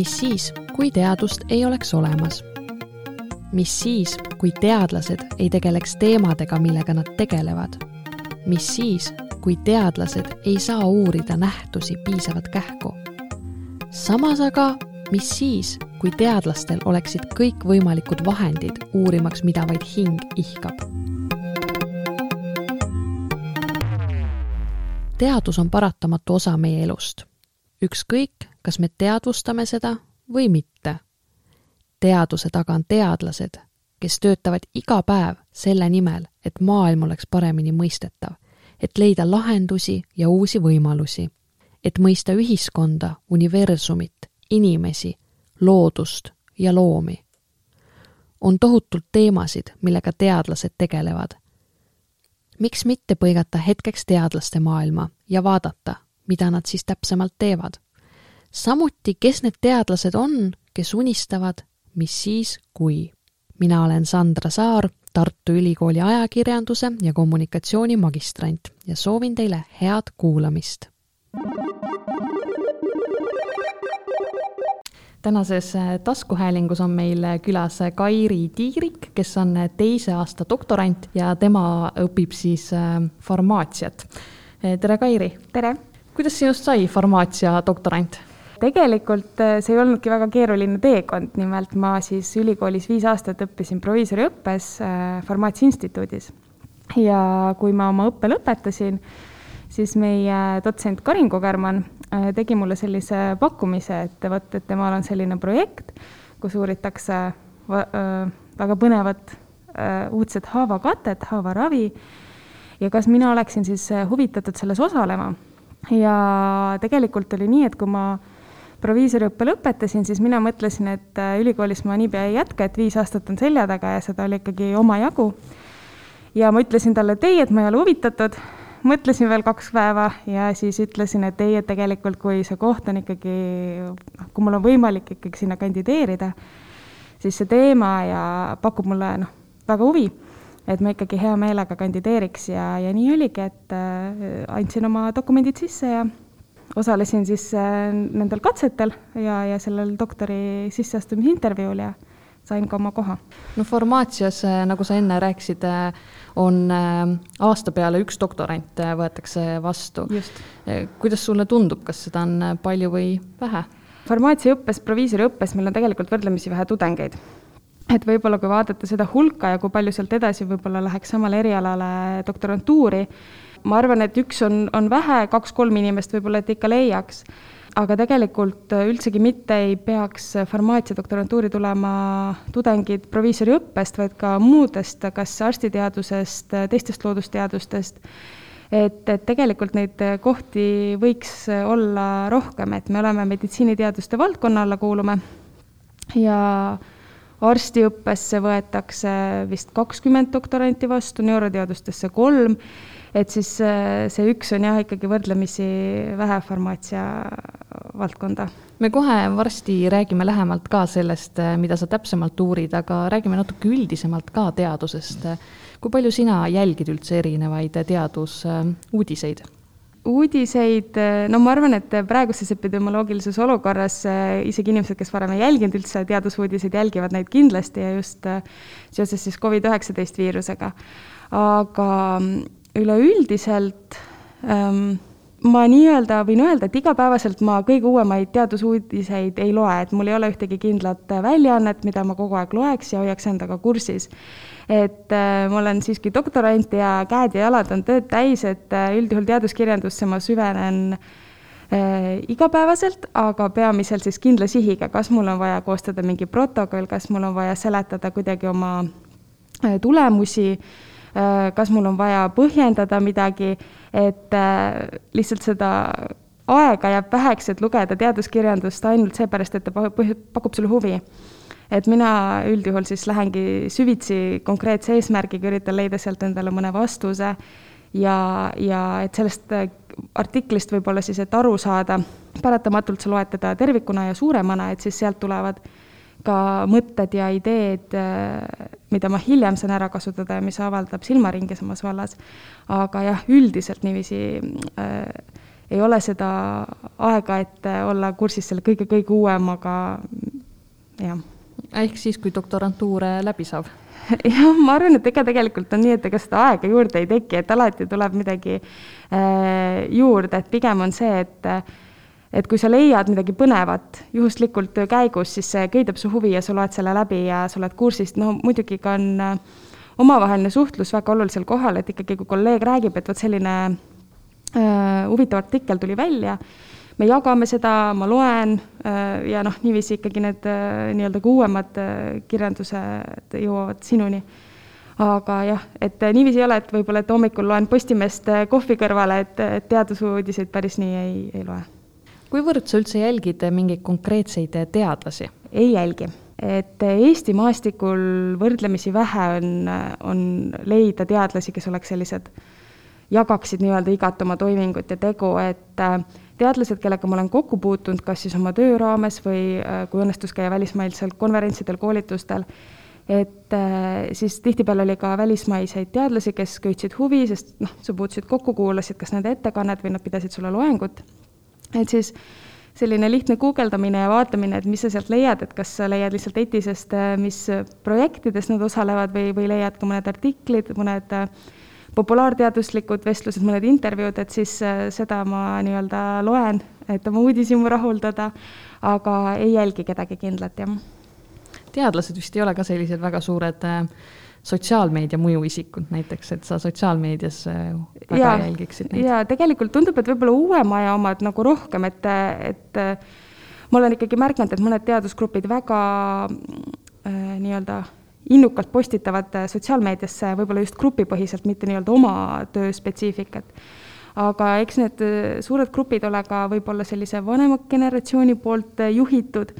mis siis, kui teadust ei oleks olemas? mis siis, kui teadlased ei tegeleks teemadega, millega nad tegelevad? mis siis, kui teadlased ei saa uurida nähtusi piisavat kähku? samas aga, mis siis, kui teadlastel oleksid kõikvõimalikud vahendid uurimaks, mida vaid hing ihkab? teadus on paratamatu osa meie elust. ükskõik, kas me teadvustame seda või mitte. teaduse taga on teadlased, kes töötavad iga päev selle nimel, et maailm oleks paremini mõistetav, et leida lahendusi ja uusi võimalusi, et mõista ühiskonda, universumit, inimesi, loodust ja loomi. on tohutult teemasid, millega teadlased tegelevad miks mitte põigata hetkeks teadlaste maailma ja vaadata, mida nad siis täpsemalt teevad. Samuti, kes need teadlased on, kes unistavad, mis siis, kui. mina olen Sandra Saar, Tartu Ülikooli ajakirjanduse ja kommunikatsiooni magistrant ja soovin teile head kuulamist tänases äh, taskuhäälingus on meil äh, külas Kairi Tiirik, kes on äh, teise aasta doktorant ja tema õpib siis farmaatsiat. tere, Kairi! tere! kuidas sinust sai farmaatsia doktorant? Tegelikult see ei olnudki väga keeruline teekond, nimelt ma siis ülikoolis viis aastat õppisin proviisoriõppes Farmaatsia Instituudis. ja kui ma oma õppe lõpetasin, siis meie dotsent Karin Kogermann äh, tegi mulle sellise pakkumise, et vot, et temal on selline projekt, kus uuritakse väga põnevat uudset haavakatet, haavaravi ja kas mina oleksin siis huvitatud selles osalema. ja tegelikult oli nii, et kui ma proviisoriõppe lõpetasin, siis mina mõtlesin, et ülikoolis ma niipea ei jätka, et viis aastat on selja taga ja seda oli ikkagi omajagu. ja ma ütlesin talle, et ei, et ma ei ole huvitatud, mõtlesin veel kaks päeva ja siis ütlesin, et ei, et tegelikult kui see koht on ikkagi, noh, kui mul on võimalik ikkagi sinna kandideerida, siis see teema ja pakub mulle noh, väga huvi, et ma ikkagi hea meelega kandideeriks ja, ja nii oligi, et äh, andsin oma dokumendid sisse ja osalesin siis äh, nendel katsetel ja, ja sellel doktori sisseastumisintervjuul ja sain ka oma koha. no farmaatsias, äh, nagu sa enne rääkisid, äh, on aasta peale üks doktorant võetakse vastu. kuidas sulle tundub, kas seda on palju või vähe? farmaatsiaõppes, proviisoriõppes meil on tegelikult võrdlemisi vähe tudengeid et võib-olla kui vaadata seda hulka ja kui palju sealt edasi võib-olla läheks samale erialale doktorantuuri, ma arvan, et üks on, on vähe, kaks-kolm inimest võib-olla, et ikka leiaks. Aga tegelikult äh, üldsegi mitte ei peaks farmaatsia doktorantuuri tulema tudengid proviisoriõppest, vaid ka muudest, kas arstiteadusest, teistest loodusteadustest, et, et tegelikult neid kohti võiks olla rohkem, et me oleme meditsiiniteaduste valdkonna alla kuulume. Ja arstiõppesse võetakse vist kakskümmend doktoranti vastu, neuroteadustesse kolm et siis äh, see üks on jah, ikkagi võrdlemisi vähe farmaatsia valdkonda. me kohe varsti räägime lähemalt ka sellest, äh, mida sa täpsemalt uurid, aga räägime natuke üldisemalt ka teadusest. kui palju sina jälgid üldse erinevaid teadusuudiseid? uudiseid, no ma arvan, et praeguses epidemioloogilises olukorras äh, isegi inimesed, kes varem ei jälginud üldse teadusuudiseid, jälgivad neid kindlasti ja just seoses siis Covid-19 viirusega. aga üleüldiselt ähm, ma nii-öelda võin öelda, et igapäevaselt ma kõige uuemaid teadusuudiseid ei loe, et mul ei ole ühtegi kindlat väljaannet, mida ma kogu aeg loeks ja hoiaks endaga kursis. et äh, ma olen siiski doktorant ja käed ja jalad on tööd täis, et äh, üldjuhul teaduskirjandusse ma süvenen äh, igapäevaselt, aga peamiselt siis kindla sihiga, kas mul on vaja koostada mingi protokoll, kas mul on vaja seletada kuidagi oma äh, tulemusi äh, Äh, kas mul on vaja põhjendada midagi, et äh, lihtsalt seda aega jääb väheks, et lugeda teaduskirjandust ainult seepärast, et ta pakub sulle huvi. et mina üldjuhul siis lähengi süvitsi konkreetse eesmärgiga, üritan leida sealt endale mõne vastuse ja, ja et sellest äh, artiklist võib-olla siis, et aru saada, paratamatult sa loed teda tervikuna ja suuremana, et siis sealt tulevad ka mõtted ja ideed, äh, mida ma hiljem saan ära kasutada ja mis avaldab silmaringi samas vallas. aga jah, üldiselt niiviisi äh, ei ole seda aega, et olla kursis selle kõige-kõige uuemaga, jah. ehk siis, kui doktorantuur läbi saab? jah, ma arvan, et ega tegelikult on nii, et ega seda aega juurde ei teki, et alati tuleb midagi äh, juurde, et pigem on see, et et kui sa leiad midagi põnevat juhuslikult töö käigus, siis see köidab su huvi ja sa loed selle läbi ja sa oled kursis, no muidugi ka on äh, omavaheline suhtlus väga olulisel kohal, et ikkagi kui kolleeg räägib, et vot selline äh, huvitav artikkel tuli välja, me jagame seda, ma loen äh, ja noh, niiviisi ikkagi need nii-öelda ka uuemad kirjandused jõuavad sinuni. aga jah, et niiviisi ei ole, et võib-olla, et hommikul loen Postimeest kohvi kõrvale, et teadusuudiseid päris nii ei, ei loe. Kuivõrd sa üldse jälgid mingeid konkreetseid teadlasi? ei jälgi. Et Eesti maastikul võrdlemisi vähe on, on leida teadlasi, kes oleks sellised, jagaksid nii-öelda igat oma toimingut ja tegu, et äh, teadlased, kellega ma olen kokku puutunud, kas siis oma töö raames või äh, kui õnnestus käia välismaisel konverentsidel, koolitustel, et äh, siis tihtipeale oli ka välismaiseid teadlasi, kes köitsid huvi, sest noh, sa puutusid kokku, kuulasid kas nende ettekannet või nad pidasid sulle loengut, et siis selline lihtne guugeldamine ja vaatamine, et mis sa sealt leiad, et kas sa leiad lihtsalt ETIS-est, äh, mis projektides nad osalevad või, või leiad ka mõned artiklid, mõned äh, populaarteaduslikud vestlused, mõned intervjuud, et siis äh, seda ma nii-öelda loen, et oma uudishimu rahuldada, aga ei jälgi kedagi kindlat, jah. teadlased vist ei ole ka sellised väga suured äh, sotsiaalmeedia mõjuisikud näiteks, et sa sotsiaalmeedias äh, väga ja, jälgiksid neid? jaa, tegelikult tundub, et võib-olla uuema aja omad nagu rohkem, et, et ma olen ikkagi märganud, et mõned teadusgrupid väga äh, nii-öelda innukalt postitavad sotsiaalmeediasse võib-olla just grupipõhiselt, mitte nii-öelda oma töö spetsiifikat. aga eks need suured grupid ole ka võib-olla sellise vanema generatsiooni poolt juhitud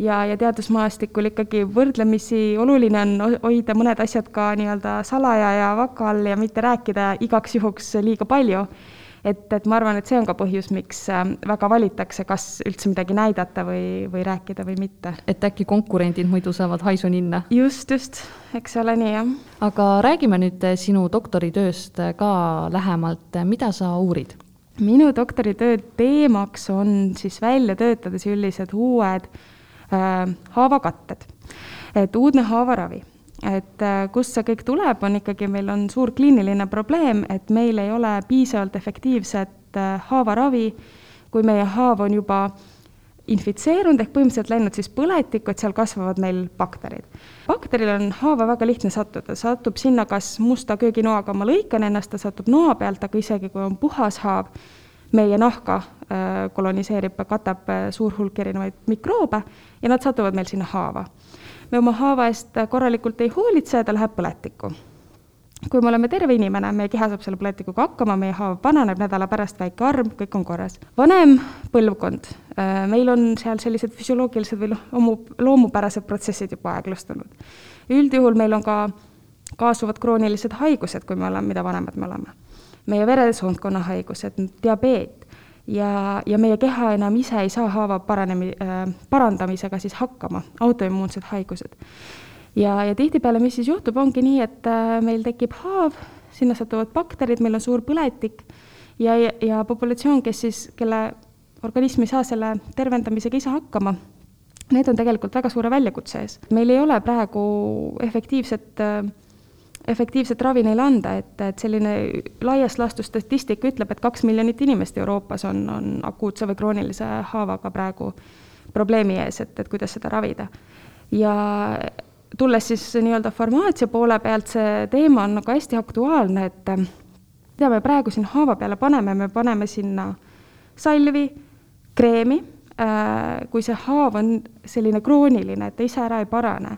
ja, ja teadusmaastikul ikkagi võrdlemisi oluline on hoida mõned asjad ka nii-öelda salaja ja vaka all ja mitte rääkida igaks juhuks liiga palju et, et ma arvan, et see on ka põhjus, miks äh, väga valitakse, kas üldse midagi näidata või, või rääkida või mitte. et äkki konkurendid muidu saavad haisu ninna? just, just, eks ole nii, jah. aga räägime nüüd äh, sinu doktoritööst äh, ka lähemalt, mida sa uurid? minu doktoritöö teemaks on siis välja töötada sellised uued haavakatted, et uudne haavaravi. Et äh, kust see kõik tuleb, on ikkagi, meil on suur kliiniline probleem, et meil ei ole piisavalt efektiivset äh, haavaravi, kui meie haav on juba infitseerunud ehk põhimõtteliselt läinud siis põletikku, et seal kasvavad meil bakterid. bakteril on haava väga lihtne sattuda, satub sinna kas musta kööginoaga ma lõikan ennast, ta satub noa pealt, aga isegi kui on puhas haav, meie nahka äh, koloniseerib, katab suur hulk erinevaid mikroobe ja nad satuvad meil sinna haava me oma haava eest korralikult ei hoolitse, ta läheb põletikku. kui me oleme terve inimene, meie keha saab selle põletikuga hakkama, meie haav vananeb nädala pärast, väike arm, kõik on korras. vanem põlvkond, äh, meil on seal sellised füsioloogilised või noh, loomu, loomupärased protsessid juba aeglustunud. üldjuhul meil on ka kaasuvad kroonilised haigused, kui me oleme, mida vanemad me oleme. meie veresoonkonna haigused, diabeet, ja, ja meie keha enam ise ei saa haava paranemi- äh,, parandamisega siis hakkama, autoimmuunsed haigused. ja, ja tihtipeale, mis siis juhtub, ongi nii, et äh, meil tekib haav, sinna satuvad bakterid, meil on suur põletik ja, ja, ja populatsioon, kes siis, kelle organism ei saa selle tervendamisega ise hakkama, need on tegelikult väga suure väljakutse ees. meil ei ole praegu efektiivset äh, efektiivset ravi neile anda, et, et selline laias laastus statistika ütleb, et kaks miljonit inimest Euroopas on, on akuutse või kroonilise haavaga praegu probleemi ees, et, et kuidas seda ravida. ja tulles siis nii-öelda farmaatsia poole pealt, see teema on nagu hästi aktuaalne, et mida me praegu siin haava peale paneme, me paneme sinna salvi, kreemi, äh, kui see haav on selline krooniline, et ta ise ära ei parane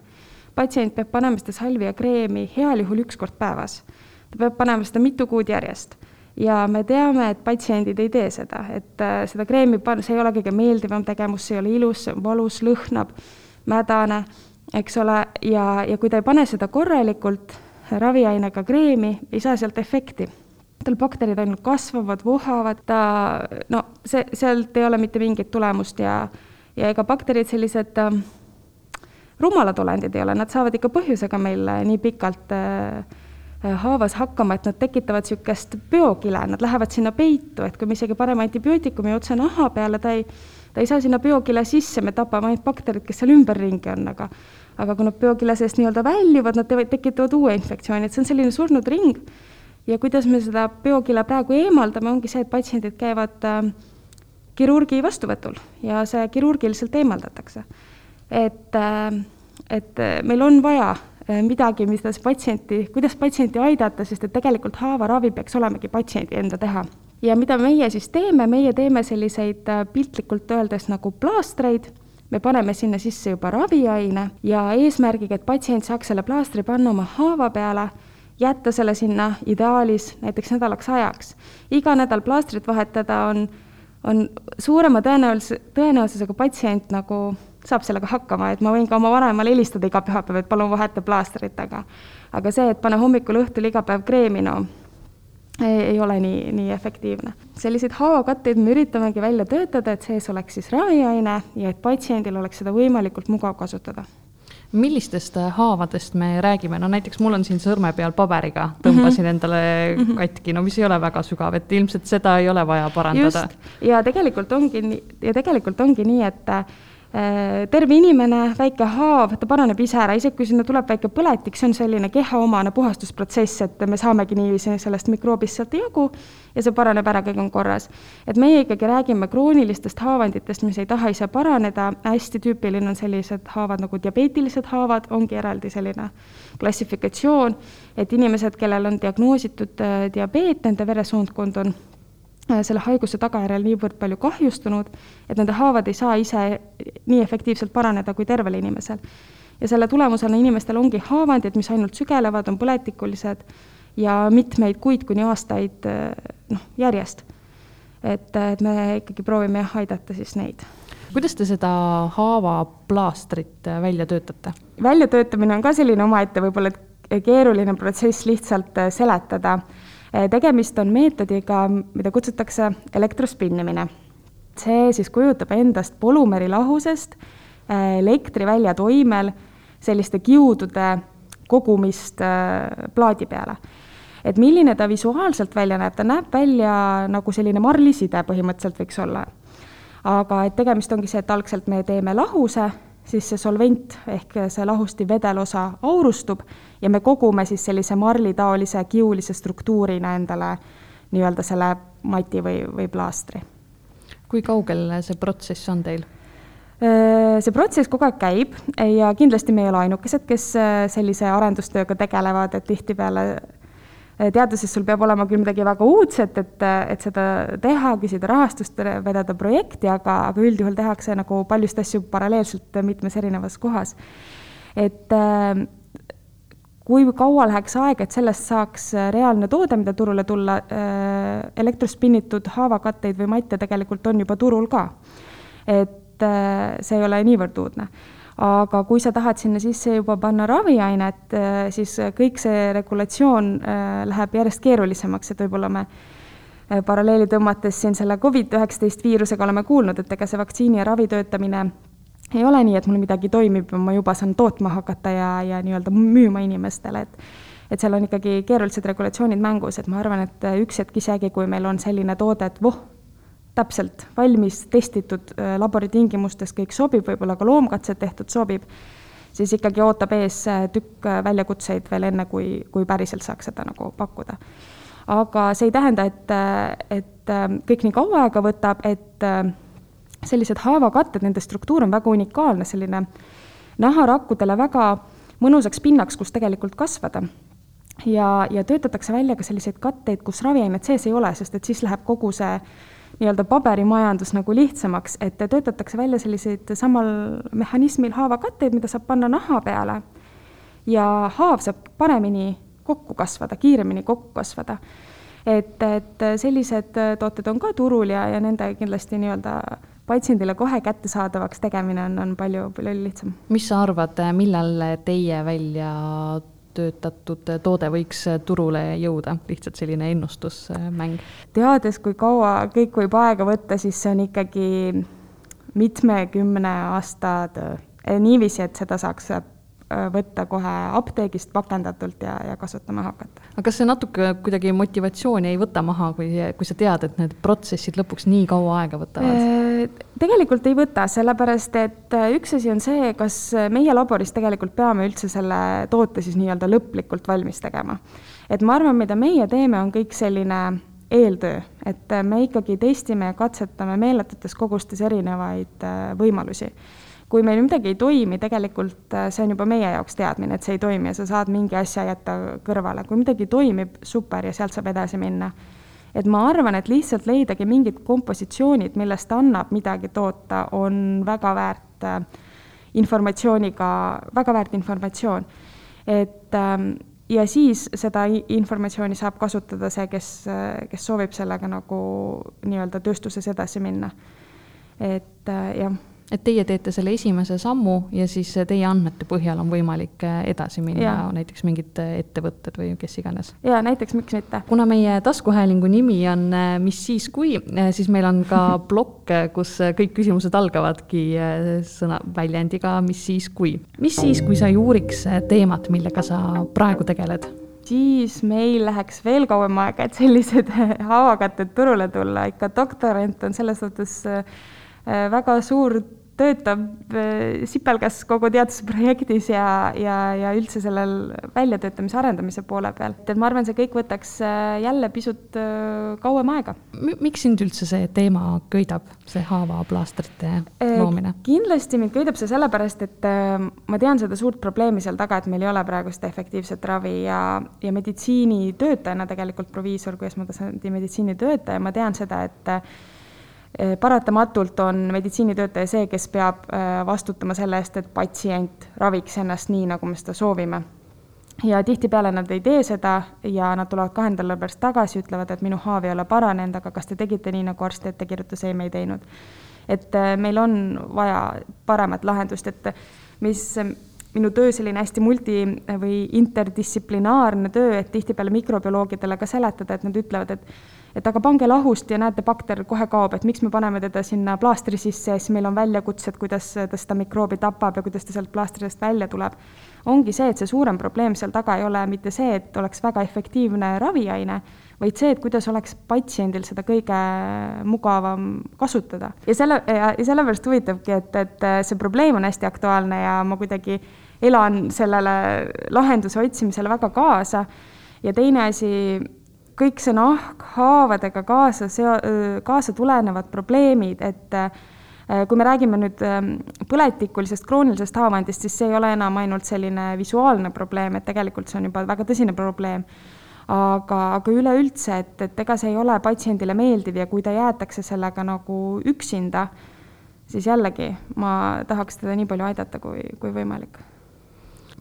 patsient peab panema seda salvi ja kreemi heal juhul üks kord päevas. ta peab panema seda mitu kuud järjest. ja me teame, et patsiendid ei tee seda, et äh, seda kreemi panna, see ei ole kõige meeldivam tegevus, see ei ole ilus, see on valus, lõhnab, mädane, eks ole, ja, ja kui ta ei pane seda korralikult raviainega kreemi, ei saa sealt efekti tal bakterid ainult kasvavad, vohavad, ta no see, sealt ei ole mitte mingit tulemust ja, ja ega bakterid sellised äh, rumalad olendid ei ole, nad saavad ikka põhjusega meil nii pikalt äh, haavas hakkama, et nad tekitavad niisugust biokile, nad lähevad sinna peitu, et kui me isegi paneme antibiootikumi otse naha peale, ta ei, ta ei saa sinna biokile sisse, me tapame ainult bakterid, kes seal ümberringi on, aga aga kui nad biokile seest nii-öelda väljuvad, nad tekitavad uue infektsiooni, et see on selline surnud ring. ja kuidas me seda biokile praegu eemaldame, ongi see, et patsiendid käivad kirurgi vastuvõtul ja see kirurgiliselt eemaldatakse. et äh,, et meil on vaja Äh, midagi, mida see patsienti, kuidas patsienti aidata, sest et tegelikult haavaravi peaks olemagi patsiendi enda teha. ja mida meie siis teeme, meie teeme selliseid äh, piltlikult öeldes nagu plaastreid, me paneme sinna sisse juba raviaine ja eesmärgiga, et patsient saaks selle plaastri panna oma haava peale, jätta selle sinna ideaalis näiteks nädalaks ajaks. iga nädal plaastrit vahetada on, on suurema tõenäosus, tõenäosusega patsient nagu saab sellega hakkama, et ma võin ka oma vanemale helistada iga pühapäev, et palun vaheta plaastrit, aga aga see, et pane hommikul-õhtul iga päev kreemi, no ei, ei ole nii, nii efektiivne. selliseid haavakatteid me üritamegi välja töötada, et sees oleks siis raviaine ja et patsiendil oleks seda võimalikult mugav kasutada millistest haavadest me räägime, no näiteks mul on siin sõrme peal paberiga, tõmbasin mm -hmm. endale mhm. katki, no mis ei ole väga sügav, et ilmselt seda ei ole vaja parandada. ja tegelikult ongi nii, ja tegelikult ongi nii, et Äh, terve inimene, väike haav, ta paraneb ise ära, isegi kui sinna tuleb väike põletik, see on selline kehaomane puhastusprotsess, et me saamegi niiviisi sellest mikroobist sealt jagu ja see paraneb ära, kõik on korras. et meie ikkagi räägime kroonilistest haavanditest, mis ei taha ise paraneda, hästi tüüpiline on sellised haavad nagu diabeetilised haavad, ongi eraldi selline klassifikatsioon, et inimesed, kellel on diagnoositud äh, diabeet, nende veresoonkond on Äh, selle haiguse tagajärjel niivõrd palju kahjustunud, et nende haavad ei saa ise nii efektiivselt paraneda kui tervel inimesel. ja selle tulemusena inimestel ongi haavandid, mis ainult sügelevad, on põletikulised ja mitmeid kuid kuni aastaid äh, noh, järjest. et, et me ikkagi proovime jah, aidata siis neid kuidas te seda haavaplaastrit äh, välja töötate? väljatöötamine on ka selline omaette võib-olla keeruline protsess lihtsalt seletada tegemist on meetodiga, mida kutsutakse elektrospinnimine. see siis kujutab endast polümeri lahusest eh, elektrivälja toimel selliste kiudude kogumist eh, plaadi peale. et milline ta visuaalselt välja näeb, ta näeb välja nagu selline marliside põhimõtteliselt võiks olla. aga et tegemist ongi see, et algselt me teeme lahuse siis see solvent ehk see lahusti vedelosa aurustub ja me kogume siis sellise marlitaolise kiulise struktuurina endale nii-öelda selle mati või, või plaastri. kui kaugel see protsess on teil? See protsess kogu aeg käib ja kindlasti me ei ole ainukesed, kes sellise arendustööga tegelevad, et tihtipeale teaduses sul peab olema küll midagi väga uudset, et, et seda teha, küsida rahastust, vedada projekti, aga, aga üldjuhul tehakse nagu paljust asju paralleelselt mitmes erinevas kohas. et kui kaua läheks aega, et sellest saaks reaalne toode, mida turule tulla, äh, elektrospinnitud haavakatteid või matte tegelikult on juba turul ka. et see ei ole niivõrd uudne aga kui sa tahad sinna sisse juba panna raviainet, äh, siis kõik see regulatsioon äh, läheb järjest keerulisemaks, et võib-olla me äh, paralleeli tõmmates siin selle Covid-19 viirusega oleme kuulnud, et ega see vaktsiini ja ravi töötamine ei ole nii, et mul midagi toimib ja ma juba saan tootma hakata ja, ja nii-öelda müüma inimestele, et et seal on ikkagi keerulised regulatsioonid mängus, et ma arvan, et üks hetk isegi, kui meil on selline toode, et voh, täpselt valmis, testitud äh, laboritingimustes, kõik sobib, võib-olla ka loomkatsed tehtud sobib, siis ikkagi ootab ees äh, tükk äh, väljakutseid veel enne, kui, kui päriselt saaks seda nagu pakkuda. aga see ei tähenda, et, et kõik nii kaua aega võtab, et sellised haavakatted, nende struktuur on väga unikaalne, selline naharakkudele väga mõnusaks pinnaks, kus tegelikult kasvada ja, ja töötatakse välja ka selliseid katteid, kus raviainet sees ei ole, sest et siis läheb kogu see nii-öelda paberimajandus nagu lihtsamaks, et töötatakse välja selliseid samal mehhanismil haavakatteid, mida saab panna naha peale ja haav saab paremini kokku kasvada, kiiremini kokku kasvada. et, et sellised tooted on ka turul ja, ja nende kindlasti nii-öelda patsiendile kohe kättesaadavaks tegemine on, on palju, palju lihtsam. mis sa arvad, millal teie välja töötatud toode võiks turule jõuda, lihtsalt selline ennustusmäng? teades, kui kaua kõik võib aega võtta, siis see on ikkagi mitmekümne aasta töö. niiviisi, et seda saaks võtta kohe apteegist pakendatult ja, ja kasutama hakata. aga kas see natuke kuidagi motivatsiooni ei võta maha, kui, kui sa tead, et need protsessid lõpuks nii kaua aega võtavad? tegelikult ei võta, sellepärast et üks asi on see, kas meie laboris tegelikult peame üldse selle toote siis nii-öelda lõplikult valmis tegema. et ma arvan, mida meie teeme, on kõik selline eeltöö, et me ikkagi testime ja katsetame meeletutes kogustes erinevaid äh, võimalusi. Kui meil midagi ei toimi, tegelikult äh, see on juba meie jaoks teadmine, et see ei toimi ja sa saad mingi asja jätta kõrvale, kui midagi toimib, super, ja sealt saab edasi minna. et ma arvan, et lihtsalt leidagi mingid kompositsioonid, millest annab midagi toota, on väga väärt äh, informatsiooniga, väga väärt informatsioon. et ähm, ja siis seda informatsiooni saab kasutada see, kes, kes soovib sellega nagu nii-öelda tööstuses edasi minna. et äh, jah et teie teete selle esimese sammu ja siis teie andmete põhjal on võimalik äh, edasi minna, näiteks mingid äh, ettevõtted või kes iganes. ja näiteks, miks mitte. kuna meie taskuhäälingu nimi on äh, Mis siis kui, siis meil on ka plokk, kus kõik küsimused algavadki sõna, väljendiga Mis siis kui. mis siis, kui sa ei uuriks teemat, millega sa praegu tegeled? siis meil läheks veel kauem aega, et sellised haavakatted turule tulla, ikka doktorant on selles suhtes väga suur töötab äh, sipelgas kogu teadusprojektis ja, ja, ja üldse sellel väljatöötamise, arendamise poole peal. et ma arvan, see kõik võtaks äh, jälle pisut äh, kauem aega. miks sind üldse see teema köidab, see haavaplaastrite loomine? kindlasti mind köidab see sellepärast, et ma tean seda suurt probleemi seal taga, et meil ei ole praegu seda efektiivset ravi ja, ja meditsiinitöötajana tegelikult proviisor kui esmatasandi meditsiinitöötaja, ma tean seda, et Eh, paratamatult on meditsiinitöötaja see, kes peab eh, vastutama selle eest, et patsient raviks ennast nii, nagu me seda soovime. ja tihtipeale nad ei tee seda ja nad tulevad kahe nädala pärast tagasi, ütlevad, et minu haav ei ole paranenud, aga kas te tegite nii, nagu arst ette kirjutas, ei, me ei teinud. et eh, meil on vaja paremat lahendust, et mis minu töö selline hästi multi- või interdistsiplinaarne töö, et tihtipeale mikrobioloogidele ka seletada, et nad ütlevad, et et aga pange lahust ja näete, bakter kohe kaob, et miks me paneme teda sinna plaastri sisse ja siis meil on väljakutsed, kuidas ta seda mikroobi tapab ja kuidas ta sealt plaastrist välja tuleb. ongi see, et see suurem probleem seal taga ei ole mitte see, et oleks väga efektiivne raviaine, vaid see, et kuidas oleks patsiendil seda kõige mugavam kasutada. ja selle, ja, sellepärast huvitavadki, et, et see probleem on hästi aktuaalne ja ma kuidagi elan sellele lahenduse otsimisele väga kaasa ja teine asi, kõik see nahkhaavadega kaasa seo-, kaasa tulenevad probleemid, et äh, kui me räägime nüüd ähm, põletikulisest kroonilisest haavandist, siis see ei ole enam ainult selline visuaalne probleem, et tegelikult see on juba väga tõsine probleem. aga, aga üleüldse, et, et ega see ei ole patsiendile meeldiv ja kui ta jäetakse sellega nagu üksinda, siis jällegi ma tahaks teda nii palju aidata, kui, kui võimalik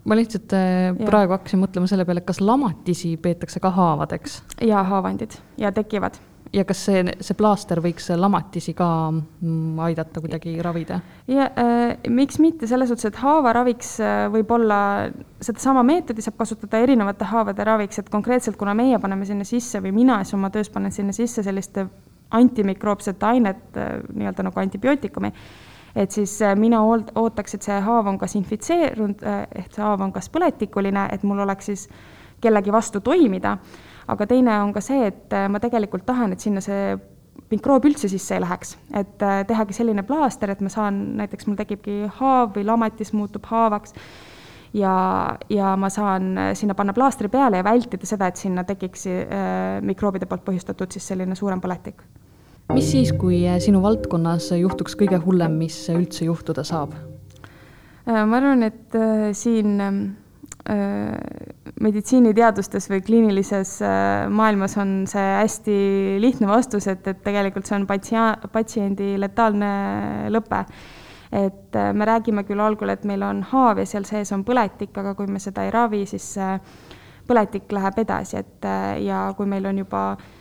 ma lihtsalt äh, ja. praegu hakkasin mõtlema selle peale, kas lamatisi peetakse ka haavadeks? jaa, haavandid ja tekivad. ja kas see, see plaaster võiks lamatisi ka mm, aidata kuidagi ravida? ja äh, miks mitte, selles suhtes, et haavaraviks äh, võib olla, sedasama meetodi saab kasutada erinevate haavade raviks, et konkreetselt kuna meie paneme sinna sisse või mina siis oma töös panen sinna sisse sellist antimikroopset ainet, äh, nii-öelda nagu antibiootikumi et siis äh, mina ootaks, et see haav on kas infitseerunud, äh, ehk see haav on kas põletikuline, et mul oleks siis kellegi vastu toimida, aga teine on ka see, et äh, ma tegelikult tahan, et sinna see mikroob üldse sisse ei läheks, et tehagi selline plaaster, et ma saan, näiteks mul tekibki haav või lamatis muutub haavaks. Ja, ja ma saan sinna panna plaastri peale ja vältida seda, et sinna tekiks äh, mikroobide poolt põhjustatud siis selline suurem põletik mis siis, kui äh, sinu valdkonnas juhtuks kõige hullem, mis üldse juhtuda saab? Äh, ma arvan, et äh, siin meditsiiniteadustes või kliinilises maailmas on see hästi lihtne vastus, et, et tegelikult see on patsia-, patsiendi letaalne lõpe. et me räägime küll algul, et meil on haav ja seal sees on põletik, aga kui me seda ei ravi, siis põletik läheb edasi, et ja kui meil on juba äh,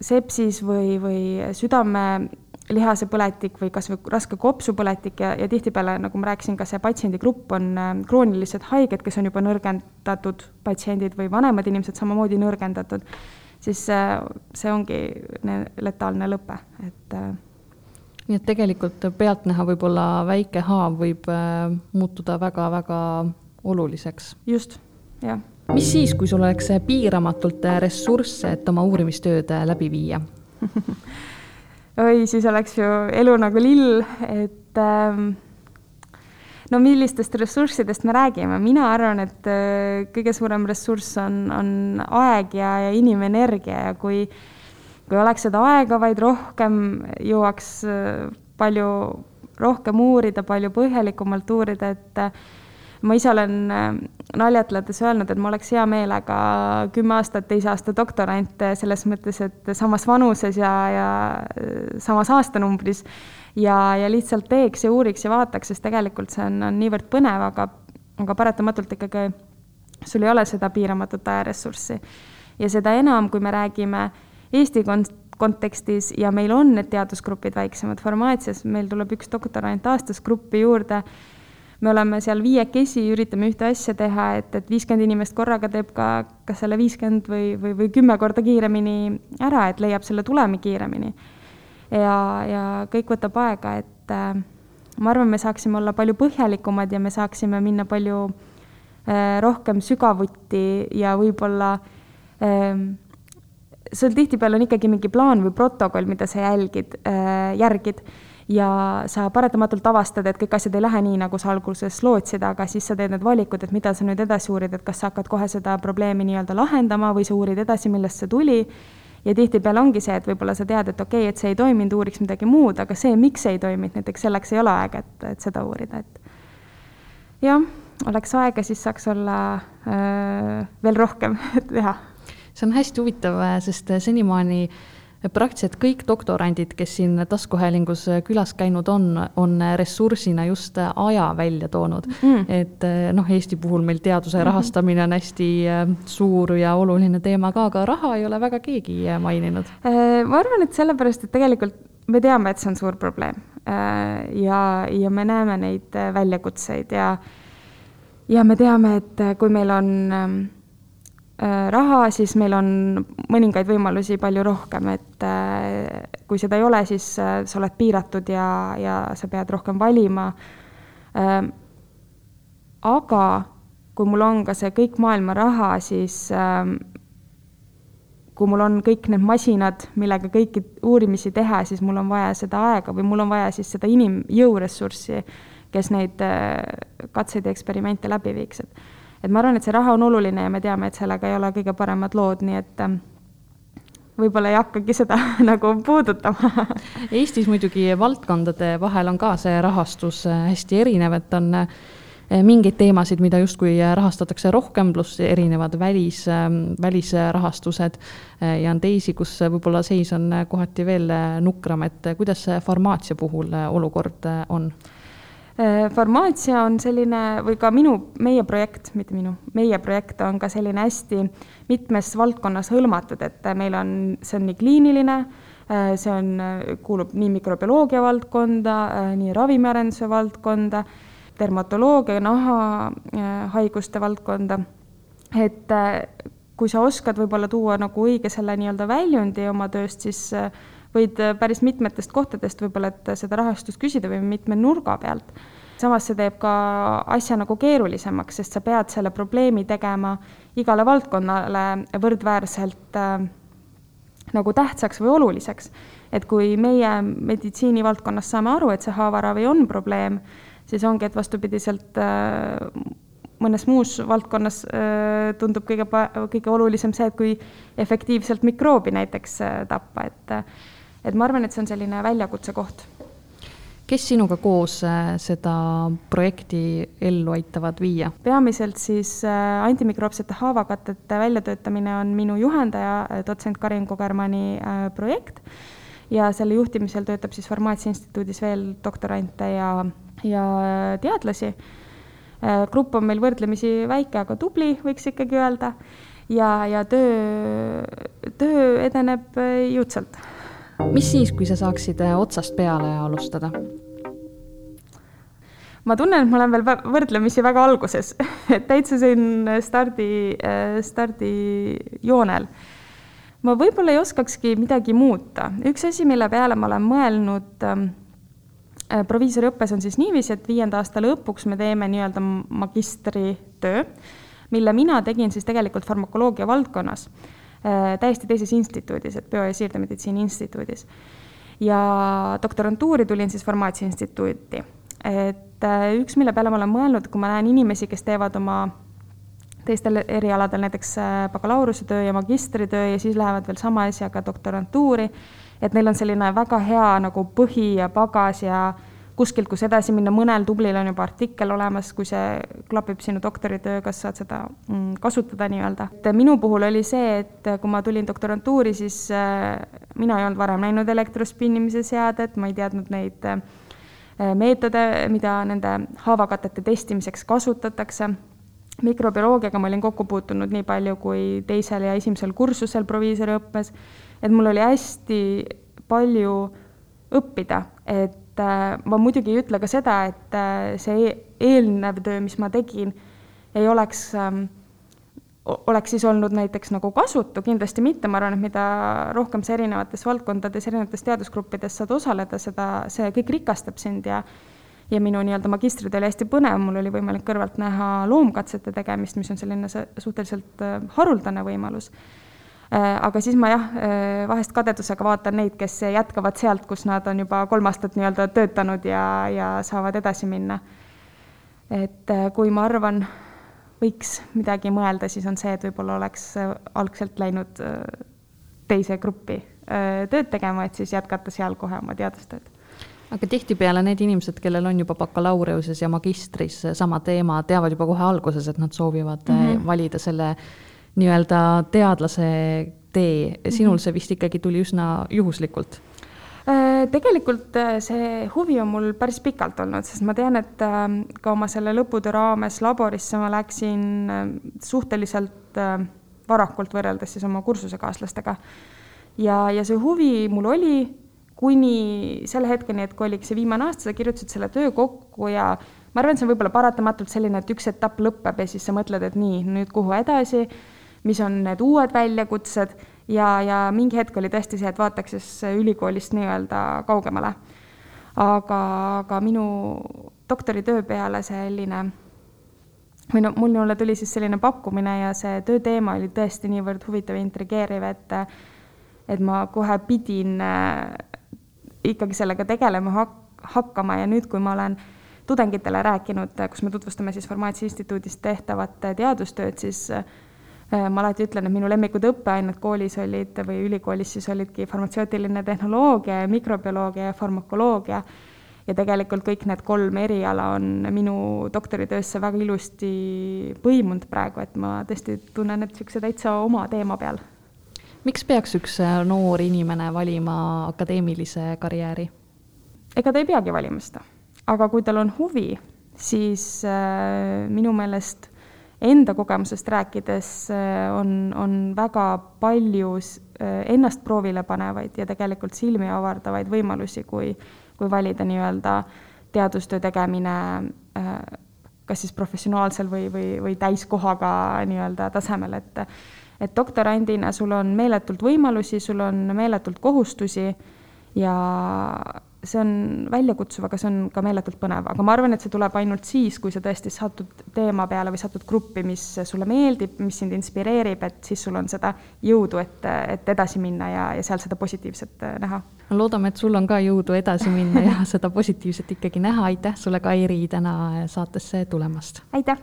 sepsis või, või südamelihase põletik või kas või raske kopsupõletik ja, ja tihtipeale, nagu ma rääkisin, ka see patsiendigrupp on äh, kroonilised haiged, kes on juba nõrgendatud patsiendid või vanemad inimesed samamoodi nõrgendatud, siis äh, see ongi letaalne lõpe, et äh, nii et tegelikult pealtnäha võib-olla väike haav võib muutuda väga-väga oluliseks. just, jah. Mis siis, kui sul oleks piiramatult ressursse, et oma uurimistööd läbi viia? Oi, siis oleks ju elu nagu lill, et ähm, no millistest ressurssidest me räägime, mina arvan, et äh, kõige suurem ressurss on, on aeg ja, ja inimenergia ja kui, kui oleks seda aega vaid rohkem, jõuaks äh, palju rohkem uurida, palju põhjalikumalt uurida, et äh, ma ise olen äh, naljatledes öelnud, et ma oleks hea meelega kümme aastat teise aasta doktorant selles mõttes, et samas vanuses ja, ja äh, samas aastanumbris ja, ja lihtsalt teeks ja uuriks ja vaataks, sest tegelikult see on, on niivõrd põnev, aga, aga paratamatult ikkagi sul ei ole seda piiramatut ajaressurssi. ja seda enam, kui me räägime Eesti kont-, kontekstis ja meil on need teadusgrupid väiksemad, farmaatsias meil tuleb üks doktorant aastas gruppi juurde me oleme seal viiekesi, üritame ühte asja teha, et, et viiskümmend inimest korraga teeb ka kas selle viiskümmend või, või, või kümme korda kiiremini ära, et leiab selle tulemi kiiremini. ja, ja kõik võtab aega, et äh, ma arvan, me saaksime olla palju põhjalikumad ja me saaksime minna palju äh, rohkem sügavuti ja võib-olla äh, sul tihtipeale on ikkagi mingi plaan või protokoll, mida sa jälgid äh,, järgid ja sa paratamatult avastad, et kõik asjad ei lähe nii, nagu sa alguses lootsid, aga siis sa teed need valikud, et mida sa nüüd edasi uurid, et kas sa hakkad kohe seda probleemi nii-öelda lahendama või sa uurid edasi, millest see tuli. ja tihtipeale ongi see, et võib-olla sa tead, et okei okay,, et see ei toiminud, uuriks midagi muud, aga see, miks ei toiminud, näiteks selleks ei ole aega, et, et seda uurida, et jah, oleks aega, siis saaks olla öö, veel rohkem teha. see on hästi huvitav, sest senimaani äh, praktiliselt kõik doktorandid, kes siin taskuhäälingus külas käinud on, on ressursina just aja välja toonud mm.. et noh, Eesti puhul meil teaduse mhm. rahastamine on hästi äh, suur ja oluline teema ka, aga raha ei ole väga keegi maininud. Äh, ma arvan, et sellepärast, et tegelikult me teame, et see on suur probleem äh, ja, ja me näeme neid väljakutseid ja ja me teame, et kui meil on ähm, Äh, raha, siis meil on mõningaid võimalusi palju rohkem, et äh, kui seda ei ole, siis äh, sa oled piiratud ja, ja sa pead rohkem valima. aga kui mul on ka see kõik maailma raha, siis kui mul on kõik need masinad, millega kõiki uurimisi teha, siis mul on vaja seda aega või mul on vaja siis seda inimjõuressurssi, kes neid katseid ja eksperimente läbi viiks, et et ma arvan, et see raha on oluline ja me teame, et sellega ei ole kõige paremad lood, nii et ähm, võib-olla ei hakkagi seda nagu puudutama Eestis muidugi valdkondade vahel on ka see rahastus äh, hästi erinev, et on äh, mingeid teemasid, mida justkui rahastatakse rohkem, pluss erinevad välis, ähm, välisrahastused äh, ja on teisi, kus võib-olla seis on kohati veel nukram, et kuidas farmaatsia puhul olukord on? Äh, farmaatsia on selline või ka minu, meie projekt, mitte minu, meie projekt on ka selline hästi mitmes valdkonnas hõlmatud, et meil on, see on nii kliiniline, äh, see on, kuulub nii mikrobioloogia valdkonda, äh, nii ravimiarenduse valdkonda, dermatoloogia, nahahaiguste valdkonda. et kui sa oskad võib-olla tuua nagu õige selle nii-öelda väljundi oma tööst, siis võid päris mitmetest kohtadest võib-olla, et seda rahastust küsida või mitme nurga pealt. samas see teeb ka asja nagu keerulisemaks, sest sa pead selle probleemi tegema igale valdkonnale võrdväärselt äh, nagu tähtsaks või oluliseks. et kui meie meditsiinivaldkonnas saame aru, et see haavaravi on probleem, siis ongi, et vastupidiselt äh, mõnes muus valdkonnas äh, tundub kõige, kõige olulisem see, et kui efektiivselt mikroobi näiteks äh, tappa, et et ma arvan, et see on selline väljakutse koht. kes sinuga koos äh, seda projekti ellu aitavad viia? peamiselt siis äh, antimikroopsete haavakatete väljatöötamine on minu juhendaja, äh, dotsent Karin Kogermani projekt ja selle juhtimisel töötab siis Farmaatsia Instituudis veel doktorante ja, ja teadlasi. grupp on meil võrdlemisi väike, aga tubli, võiks ikkagi öelda ja, ja töö, töö edeneb jõudsalt mis siis, kui sa saaksid äh, otsast peale alustada? ma tunnen, et ma olen veel võrdlemisi väga alguses, täitsa siin stardi, äh, stardijoonel. ma võib-olla ei oskakski midagi muuta. üks asi, mille peale ma olen mõelnud, ähm, proviisoriõppes on siis niiviisi, et viienda aasta lõpuks me teeme nii-öelda magistritöö, mille mina tegin siis tegelikult farmakoloogia valdkonnas, täiesti teises instituudis, et bio- ja siirdemeditsiini instituudis. ja doktorantuuri tulin siis farmaatsia instituuti. et üks, mille peale ma olen mõelnud, kui ma näen inimesi, kes teevad oma teistel erialadel näiteks bakalaureusetöö ja magistritöö ja siis lähevad veel sama asjaga doktorantuuri, et neil on selline väga hea nagu põhi ja pagas ja kuskilt, kus edasi minna, mõnel tublil on juba artikkel olemas, kui see klapib sinu doktoritööga, sa saad seda mm, kasutada nii-öelda. et minu puhul oli see, et kui ma tulin doktorantuuri, siis äh, mina ei olnud varem näinud elektrospinnimise seadet, ma ei teadnud neid äh, meetode, mida nende haavakatete testimiseks kasutatakse mikrobioloogiaga ma olin kokku puutunud nii palju kui teisel ja esimesel kursusel proviisoriõppes, et mul oli hästi palju õppida, et äh, ma muidugi ei ütle ka seda, et äh, see eelnev töö, mis ma tegin, ei oleks ähm, oleks siis olnud näiteks nagu kasutu, kindlasti mitte, ma arvan, et mida rohkem sa erinevates valdkondades, erinevates teadusgruppides saad osaleda, seda, see kõik rikastab sind ja ja minu nii-öelda magistritöö oli hästi põnev, mul oli võimalik kõrvalt näha loomkatsete tegemist, mis on selline suhteliselt äh, haruldane võimalus. Äh, aga siis ma jah, äh, vahest kadedusega vaatan neid, kes jätkavad sealt, kus nad on juba kolm aastat nii-öelda töötanud ja, ja saavad edasi minna. et kui ma arvan, võiks midagi mõelda, siis on see, et võib-olla oleks algselt läinud teise gruppi tööd tegema, et siis jätkata seal kohe oma teadustööd aga tihtipeale need inimesed, kellel on juba bakalaureus'is ja magistris sama teema, teavad juba kohe alguses, et nad soovivad mm -hmm. valida selle nii-öelda teadlase tee. sinul mhm. see vist ikkagi tuli üsna juhuslikult äh, tegelikult äh, see huvi on mul päris pikalt olnud, sest ma tean, et ähm, ka oma selle lõputöö raames laborisse ma läksin suhteliselt varakult võrreldes siis oma kursusekaaslastega. ja, ja see huvi mul oli kuni selle hetkeni, et kui oligi see viimane aasta, sa kirjutasid selle töö kokku ja ma arvan, et see on võib-olla paratamatult selline, et üks etapp lõpeb ja siis sa mõtled, et nii, nüüd kuhu edasi, mis on need uued väljakutsed ja, ja mingi hetk oli tõesti see, et vaataks siis ülikoolist nii-öelda kaugemale. aga, aga minu doktoritöö peale selline või no mul, mulle tuli siis selline pakkumine ja see tööteema oli tõesti niivõrd huvitav ja intrigeeriv, et et ma kohe pidin ikkagi sellega tegelema hak-, hakkama ja nüüd, kui ma olen tudengitele rääkinud, kus me tutvustame siis Farmaatsia Instituudis tehtavat teadustööd, siis äh, ma alati ütlen, et minu lemmikud õppeained koolis olid või ülikoolis siis olidki farmatseuutiline tehnoloogia ja mikrobioloogia ja farmakoloogia. ja tegelikult kõik need kolm eriala on minu doktoritöösse väga ilusti põimunud praegu, et ma tõesti tunnen, et niisuguse täitsa oma teema peal miks peaks üks äh, noor inimene valima akadeemilise karjääri? ega ta ei peagi valima seda, aga kui tal on huvi, siis äh, minu meelest enda kogemusest rääkides äh, on, on väga palju äh, ennast proovile panevaid ja tegelikult silmi avardavaid võimalusi, kui, kui valida nii-öelda teadustöö tegemine äh, kas siis professionaalsel või, või, või täiskohaga nii-öelda tasemel, et et doktorandina sul on meeletult võimalusi, sul on meeletult kohustusi ja see on väljakutsuv, aga see on ka meeletult põnev, aga ma arvan, et see tuleb ainult siis, kui sa tõesti satud teema peale või satud gruppi, mis sulle meeldib, mis sind inspireerib, et siis sul on seda jõudu, et, et edasi minna ja, ja seal seda positiivset äh, näha. loodame, et sul on ka jõudu edasi minna ja seda positiivset ikkagi näha, aitäh sulle, Kairi, täna saatesse tulemast! aitäh!